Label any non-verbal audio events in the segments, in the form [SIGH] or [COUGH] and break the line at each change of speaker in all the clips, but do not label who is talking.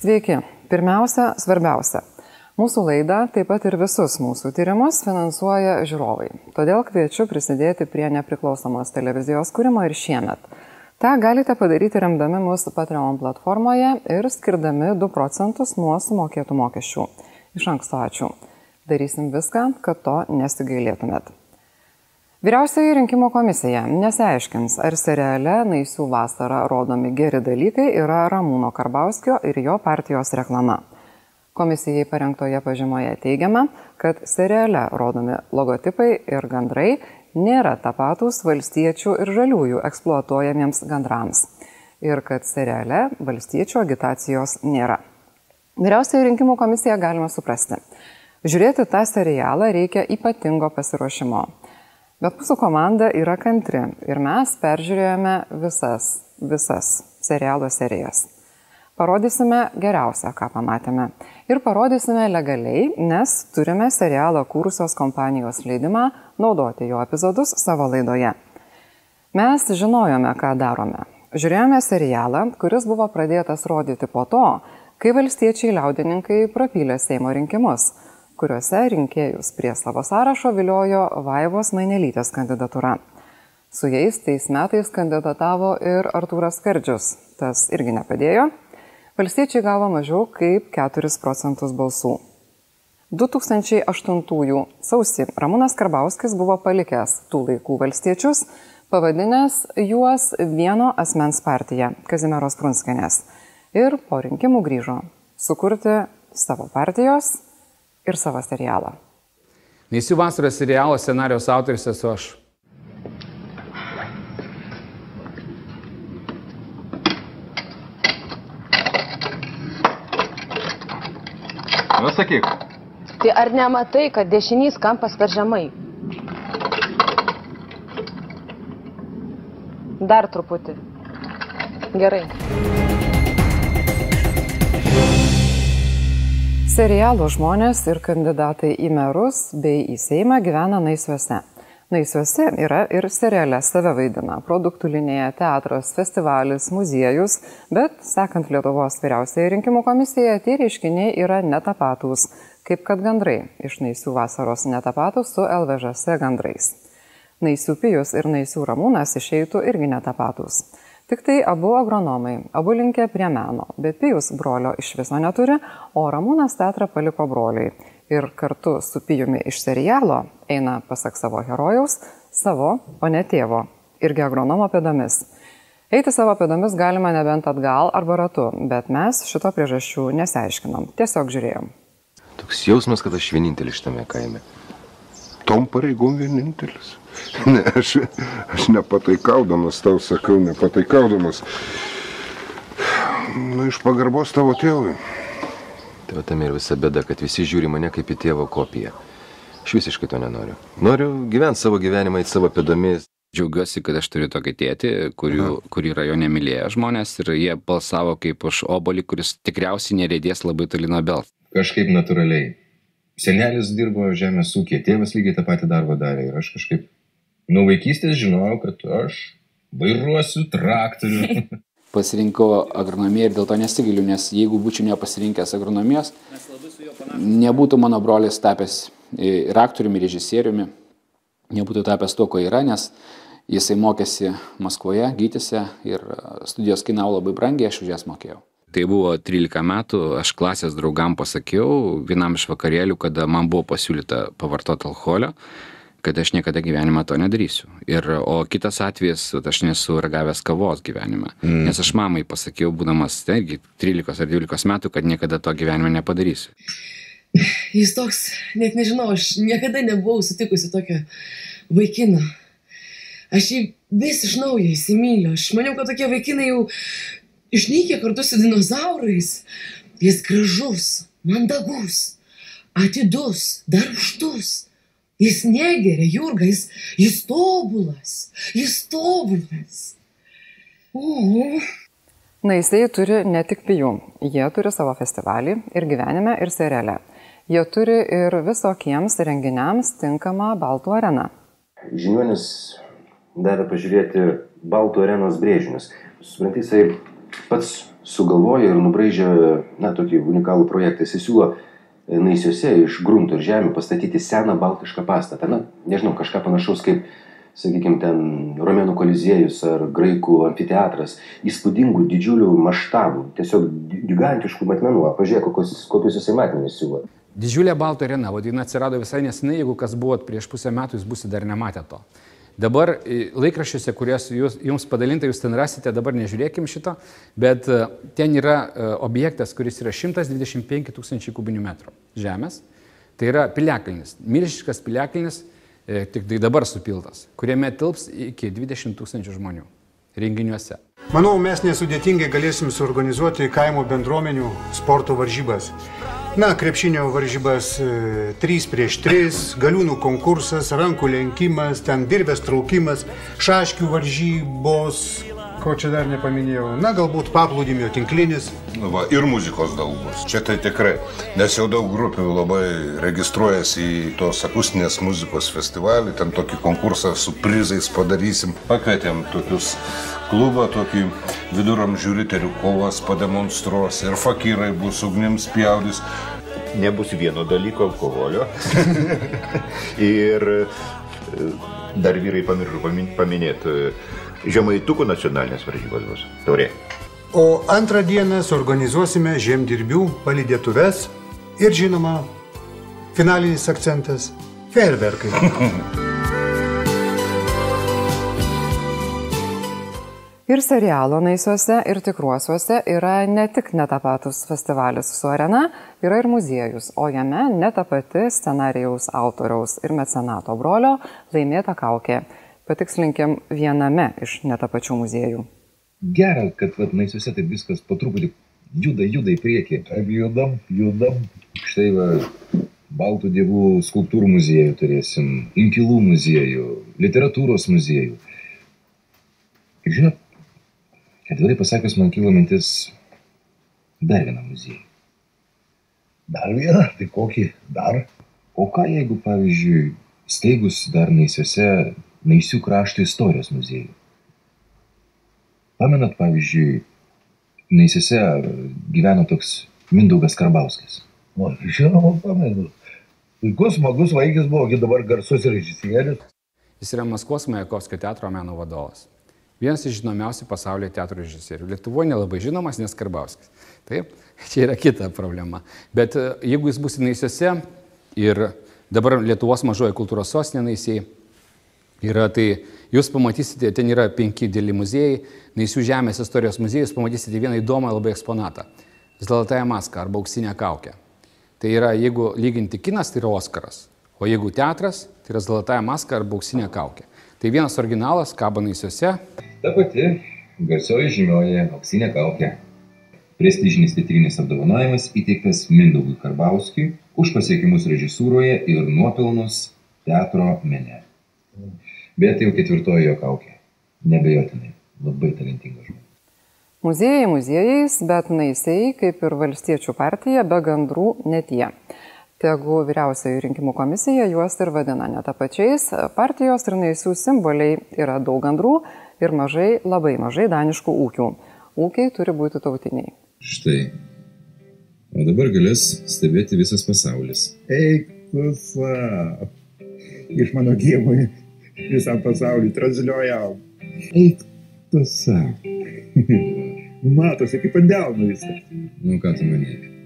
Sveiki. Pirmiausia, svarbiausia. Mūsų laidą, taip pat ir visus mūsų tyrimus finansuoja žiūrovai. Todėl kviečiu prisidėti prie nepriklausomos televizijos kūrimo ir šiemet. Ta galite padaryti remdami mūsų Patreon platformoje ir skirdami 2 procentus nuo sumokėtų mokesčių. Iš anksto ačiū. Darysim viską, kad to nesigailėtumėt. Vyriausioji rinkimų komisija nesiaiškins, ar seriale Naisių vasara rodomi geri dalykai yra Ramūno Karbauskio ir jo partijos reklama. Komisijai parengtoje pažymoje teigiama, kad seriale rodomi logotipai ir gandrai nėra tapatus valstiečių ir žaliųjų eksploatuojamiems gandrams ir kad seriale valstiečių agitacijos nėra. Vyriausioji rinkimų komisija galima suprasti. Žiūrėti tą serialą reikia ypatingo pasiruošimo. Bet mūsų komanda yra kantri ir mes peržiūrėjome visas, visas serialo serijas. Parodysime geriausią, ką pamatėme. Ir parodysime legaliai, nes turime serialą kūrusios kompanijos leidimą naudoti jo epizodus savo laidoje. Mes žinojome, ką darome. Žiūrėjome serialą, kuris buvo pradėtas rodyti po to, kai valstiečiai liaudininkai prapylė Seimo rinkimus kuriuose rinkėjus prie savo sąrašo viliojo Vaivos Mainelytės kandidatūra. Su jais tais metais kandidatavo ir Artūras Skardžius. Tas irgi nepadėjo. Valstiečiai gavo mažiau kaip 4 procentus balsų. 2008 sausį Ramūnas Karbauskis buvo palikęs tų laikų valstiečius, pavadinęs juos vieno asmens partiją - Kazimieros Prunskenės. Ir po rinkimų grįžo sukurti savo partijos ir savo serialą.
Neįsiu vasaros serialo scenarijos autoris esu aš.
Nu, sakyk.
Tai ar nematai, kad dešinys kampas per žemai? Dar truputį. Gerai.
Serialo žmonės ir kandidatai į merus bei į Seimą gyvena Naisiuose. Naisiuose yra ir seriale save vaidina - produktų linija, teatras, festivalis, muziejus, bet, sekant Lietuvos vyriausiai rinkimų komisija, tie reiškiniai yra netapatūs, kaip kad gandrai iš Naisių vasaros netapatūs su LVŽS gandrais. Naisių pijus ir Naisių ramūnas išeitų irgi netapatūs. Tik tai abu agronomai, abu linkę prie meno, bet Pijus brolio iš viso neturi, o Ramūnas teatrą paliko broliui. Ir kartu su Pijumi iš serialo eina, pasak savo herojaus, savo, o ne tėvo, irgi agronomo pėdomis. Eiti savo pėdomis galima nebent atgal arba ratu, bet mes šito priežasčių nesiaiškinom, tiesiog žiūrėjom.
Toks jausmas, kad aš vienintelis šitame kaime. Tom pareigom vienintelis. [LAUGHS] Ne, aš, aš nepataikaudamas tau sakau, nepataikaudamas. Nu, iš pagarbos tavo tėvui.
Tai tam ir visa bėda, kad visi žiūri mane kaip į tėvo kopiją. Aš visiškai to nenoriu. Noriu gyventi savo gyvenimą į savo pėdomis.
Džiaugiuosi, kad aš turiu tokį tėtį, kurių, kurį rajone mylėjo žmonės ir jie balsavo kaip už obolį, kuris tikriausiai nerėdės labai toli nuo belt.
Kažkaip natūraliai. Senelis dirbo žemės ūkė, tėvas lygiai tą patį darbą darė ir aš kažkaip nuo vaikystės žinojau, kad aš vairuosiu traktorių. [LAUGHS]
Pasirinkau agronomiją ir dėl to nesigailiu, nes jeigu būčiau nepasirinkęs agronomijos, nebūtų mano brolis tapęs ir aktoriumi, ir režisieriumi, nebūtų tapęs to, ko yra, nes jisai mokėsi Maskvoje, gytėse ir studijos kainavo labai brangiai, aš už jas mokėjau. Tai buvo 13 metų, aš klasės draugam pasakiau vienam iš vakarėlių, kada man buvo pasiūlyta pavartoti alkoholio kad aš niekada gyvenime to nedarysiu. Ir, o kitas atvejis, aš nesu ragavęs kavos gyvenime. Mm. Nes aš mamai pasakiau, būdamas, taigi, 13 ar 12 metų, kad niekada to gyvenime nepadarysiu.
Jis toks, net nežinau, aš niekada nebuvau sutikusi tokio vaikino. Aš jį vis iš naujo įsimyliu. Aš maniau, kad tokie vaikinai jau išnykė kartu su dinozaurais. Jis gražus, mandagus, atidus, darbštus Jis negeria, Jurga, jis, jis tobulas, jis tobulas. O.
Na, jisai turi ne tik pijų, jie turi savo festivalį ir gyvenime, ir seriale. Jie turi ir visokiems renginiams tinkamą Baltų areną.
Žiniuonis davė pažiūrėti Baltų arenos brėžinius. Suprantai, jisai pats
sugalvojo ir nubraižė, na, tokį unikalų projektą. Jis siūlo e, naisiuose iš grunto ir žemių pastatyti seną baltišką pastatą. Na, nežinau, kažką panašaus kaip, sakykime, ten Romėnų koliziejus ar Graikų amfiteatras. Įspūdingų, didžiulių maštabų, tiesiog gigantiškų matmenų. Pažiūrėk, kokius, kokius jisai matmenys siūlo.
Didžiulė balto arena, vadina, atsirado visai nesenai, jeigu kas buvot prieš pusę metų, jūs būsite dar nematę to. Dabar e, laikraščiuose, kuriuos jūs, jums padalinta, jūs ten rasite, dabar nežiūrėkim šito, bet e, ten yra e, objektas, kuris yra 125 tūkstančiai kubinių metrų žemės. Tai yra piliakalnis, milžiškas piliakalnis, tik tai dabar supiltas, kuriame tilps iki 20 tūkstančių žmonių renginiuose.
Manau, mes nesudėtingai galėsim suorganizuoti kaimo bendruomenių sporto varžybas. Na, krepšinio varžybas 3 e, prieš 3, galiūnų konkursas, rankų lenkimas, ten dirbės traukimas, šaškių varžybos, Ko čia dar nepaminėjau? Na, galbūt paplūdimio tinklinis.
Nu va, ir muzikos daug bus. Čia tai tikrai. Nes jau daug grupių labai registruojasi į tos akustinės muzikos festivalį. Ten tokį konkursą su prizais padarysim. Pakvietėm tokius klubą, tokį viduramžių riterių kovas pademonstruos. Ir fakyrai bus ugnims pjaudys.
Nebus vieno dalyko alkoholio. [LAUGHS] ir e, dar vyrai pamiršau paminėti Žemaitukų nacionalinės varžybos bus. Taurė.
O antrą dieną suorganizuosime žemdirbių palidėtuves ir žinoma, finalinis akcentas - fejerverkai. [LAUGHS]
Ir serialo naisiuose, ir tikruosiuose yra ne tik netapatus festivalis su arena, yra ir muziejus, o jame netapati scenarijaus autoriaus ir mecenato brolio laimėta kaukė patikslinkim viename iš netapačių muziejų.
Gerai, kad vat, naisiuose taip viskas po truputį juda, juda į priekį.
Taip, judam, judam.
Štai va, Baltų dievų skulptūrų muziejų turėsim, inkilų muziejų, literatūros muziejų. Ir žinot, atvirai pasakius, man kilo mintis dar vieną muziejų.
Dar vieną? Tai kokį dar?
O ką jeigu, pavyzdžiui, steigus dar naisiuose Naisių krašto istorijos muziejų. Pamenat, pavyzdžiui, Naisiuose gyveno toks Mindaugas Karbauskis.
O, žinoma, pamenu. Puikus, smagus vaikis buvo, dabar garsus režisierius.
Jis yra Maskvos Majakovskio teatro meno vadovas. Vienas iš žinomiausių pasaulio teatro režisierių. Lietuvoje nelabai žinomas, nes Karbauskis. Taip, čia yra kita problema. Bet e, jeigu jis bus Naisiuose ir dabar Lietuvos mažoji kultūros sostinė Naisiai, yra, tai jūs pamatysite, ten yra penki dėli muziejai, Naisių žemės istorijos muziejus, pamatysite vieną įdomą labai eksponatą - Zlatąją maską arba auksinę kaukę. Tai yra, jeigu lyginti kinas, tai yra Oskaras, o jeigu teatras, tai yra Zlatąją maską arba auksinę kaukę. Tai vienas originalas kabo Naisiuose.
Ta pati garsioji žymioji auksinė kaukė. Prestižinis teatrinis apdovanojimas įteiktas Mindaugui Karbauskiui už pasiekimus režisūroje ir nuopelnus teatro mene. Bet tai jau ketvirtoji jo kaukė. Nebejotinai. Labai talentingas žmogus.
Muziejai muziejais, bet naisiai, kaip ir valstiečių partija, be gandrų net jie. Tegu vyriausioji rinkimų komisija juos ir vadina netapačiais, partijos ir naisių simboliai yra daug gandrų ir mažai, labai mažai daniškų ūkių. Ūkiai turi būti tautiniai.
Štai. O dabar galės stebėti visas pasaulis.
Eik, savo. Iš mano gėmui visam pasauliu transliuojam. Eik tu savo. [LAUGHS] Matosi, kaip ant delno viskas.
Nu, ką tu manai?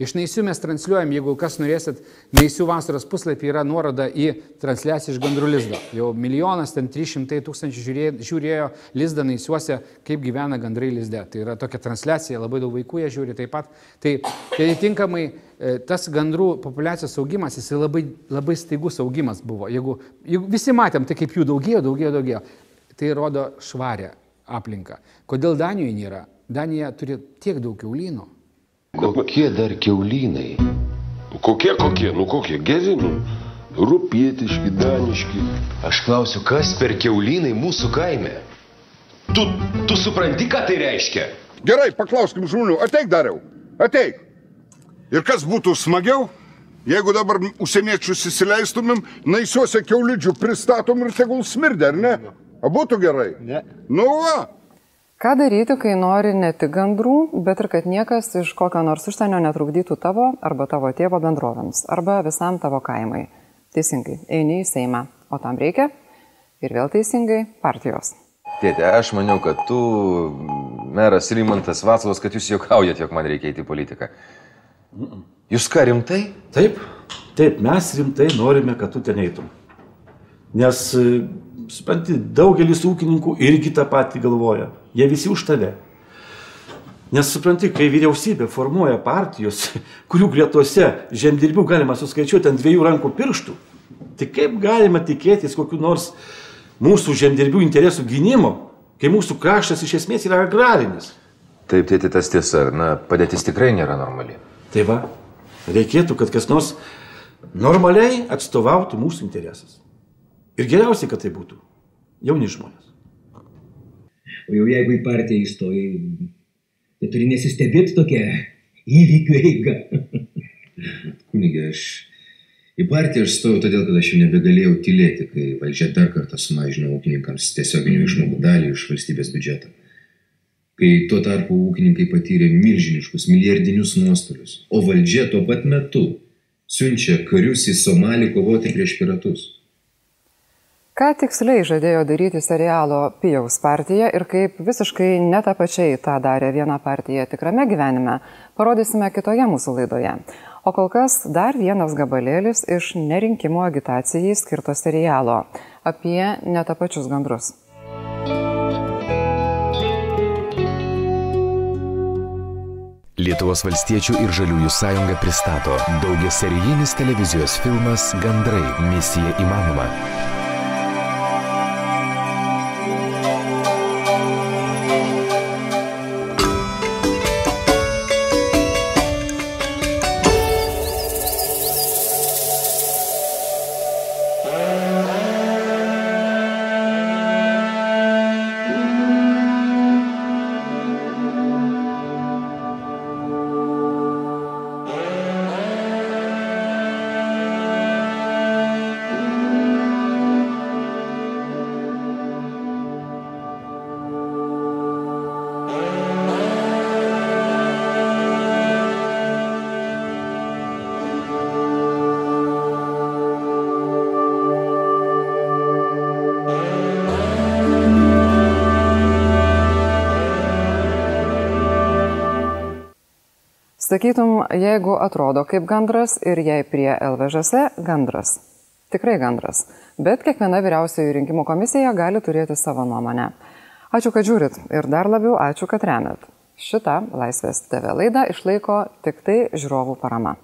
Iš Naisių mes transliuojam, jeigu kas norėsit, Naisių vasaros puslapį yra nuoroda į transliaciją iš Gandrų lizdo. Jau milijonas, ten 300 tūkstančių žiūrėjo, žiūrėjo lizdą Naisiuose, kaip gyvena gandrai lizde. Tai yra tokia transliacija, labai daug vaikų jie žiūri taip pat. Tai, tai tinkamai e, tas gandrų populiacijos augimas, jis labai, labai staigus augimas buvo. Jeigu, jeigu visi matėm, tai kaip jų daugėjo, daugėjo, daugėjo. Tai rodo švarę aplinką. Kodėl Danijoje nėra? Danija turi tiek daug keulynų.
Kokie dar keulynai? Kokie, kokie, nu kokie, geri, nu. Rupietiški, daniški.
Aš klausiu, kas per keulynai mūsų kaime? Tu, tu supranti, ką tai reiškia?
Gerai, paklauskim žmonių, ateik dariau, ateik. Ir kas būtų smagiau, jeigu dabar užsieniečius įsileistumėm, naisiuose keulidžių pristatom ir tegul smirdė, ar ne? A būtų gerai?
Ne.
Nu va.
Ką daryti, kai nori ne tik gandrų, bet ir kad niekas iš kokio nors užsienio netrukdytų tavo arba tavo tėvo bendrovėms arba visam tavo kaimai? Teisingai, eini į Seimą, o tam reikia ir vėl teisingai partijos.
Tėte, aš maniau, kad tu, meras Rimantas Vaclavas, kad jūs juokaujat, jog man reikia eiti į politiką. Jūs ką rimtai?
Taip, taip, mes rimtai norime, kad tu ten eitum. Nes, e, supranti, daugelis ūkininkų irgi tą patį galvoja. Jie visi už tave. Nes supranti, kai vyriausybė formuoja partijos, [LAUGHS] kurių gretose žemdirbių galima suskaičiuoti ant dviejų rankų pirštų, tai kaip galima tikėtis kokiu nors mūsų žemdirbių interesų gynimo, kai mūsų kraštas iš esmės yra agrarinis?
Taip, tėti, tas tiesa. Na, padėtis tikrai nėra normali.
Tai va, reikėtų, kad kas nors normaliai atstovautų mūsų interesas. Ir geriausia, kad tai būtų jauni žmonės.
O jau jeigu į partiją įstojai, tai turi nesistebėti tokia įvykių eiga. [LAUGHS]
Kunigė, aš į partiją aš stojau todėl, kad aš jau nebegalėjau tylėti, kai valdžia dar kartą sumažino ūkininkams tiesioginių išmokų dalį iš valstybės biudžeto. Kai tuo tarpu ūkininkai patyrė milžiniškus milijardinius nuostolius, o valdžia tuo pat metu siunčia karius į Somalį kovoti prieš piratus.
Ką tiksliai žadėjo daryti serialo Pijaus partija ir kaip visiškai netapačiai tą darė viena partija tikrame gyvenime, parodysime kitoje mūsų laidoje. O kol kas dar vienas gabalėlis iš nerinkimo agitacijai skirto serialo apie netapačius gandrus.
Lietuvos valstiečių ir žaliųjų sąjunga pristato daugia serijinis televizijos filmas Gandrai - misija įmanoma.
Sakytum, jeigu atrodo kaip gandras ir jei prie LVŽS gandras. Tikrai gandras. Bet kiekviena vyriausioji rinkimų komisija gali turėti savo nuomonę. Ačiū, kad žiūrit ir dar labiau ačiū, kad remet. Šitą Laisvės TV laidą išlaiko tik tai žiūrovų parama.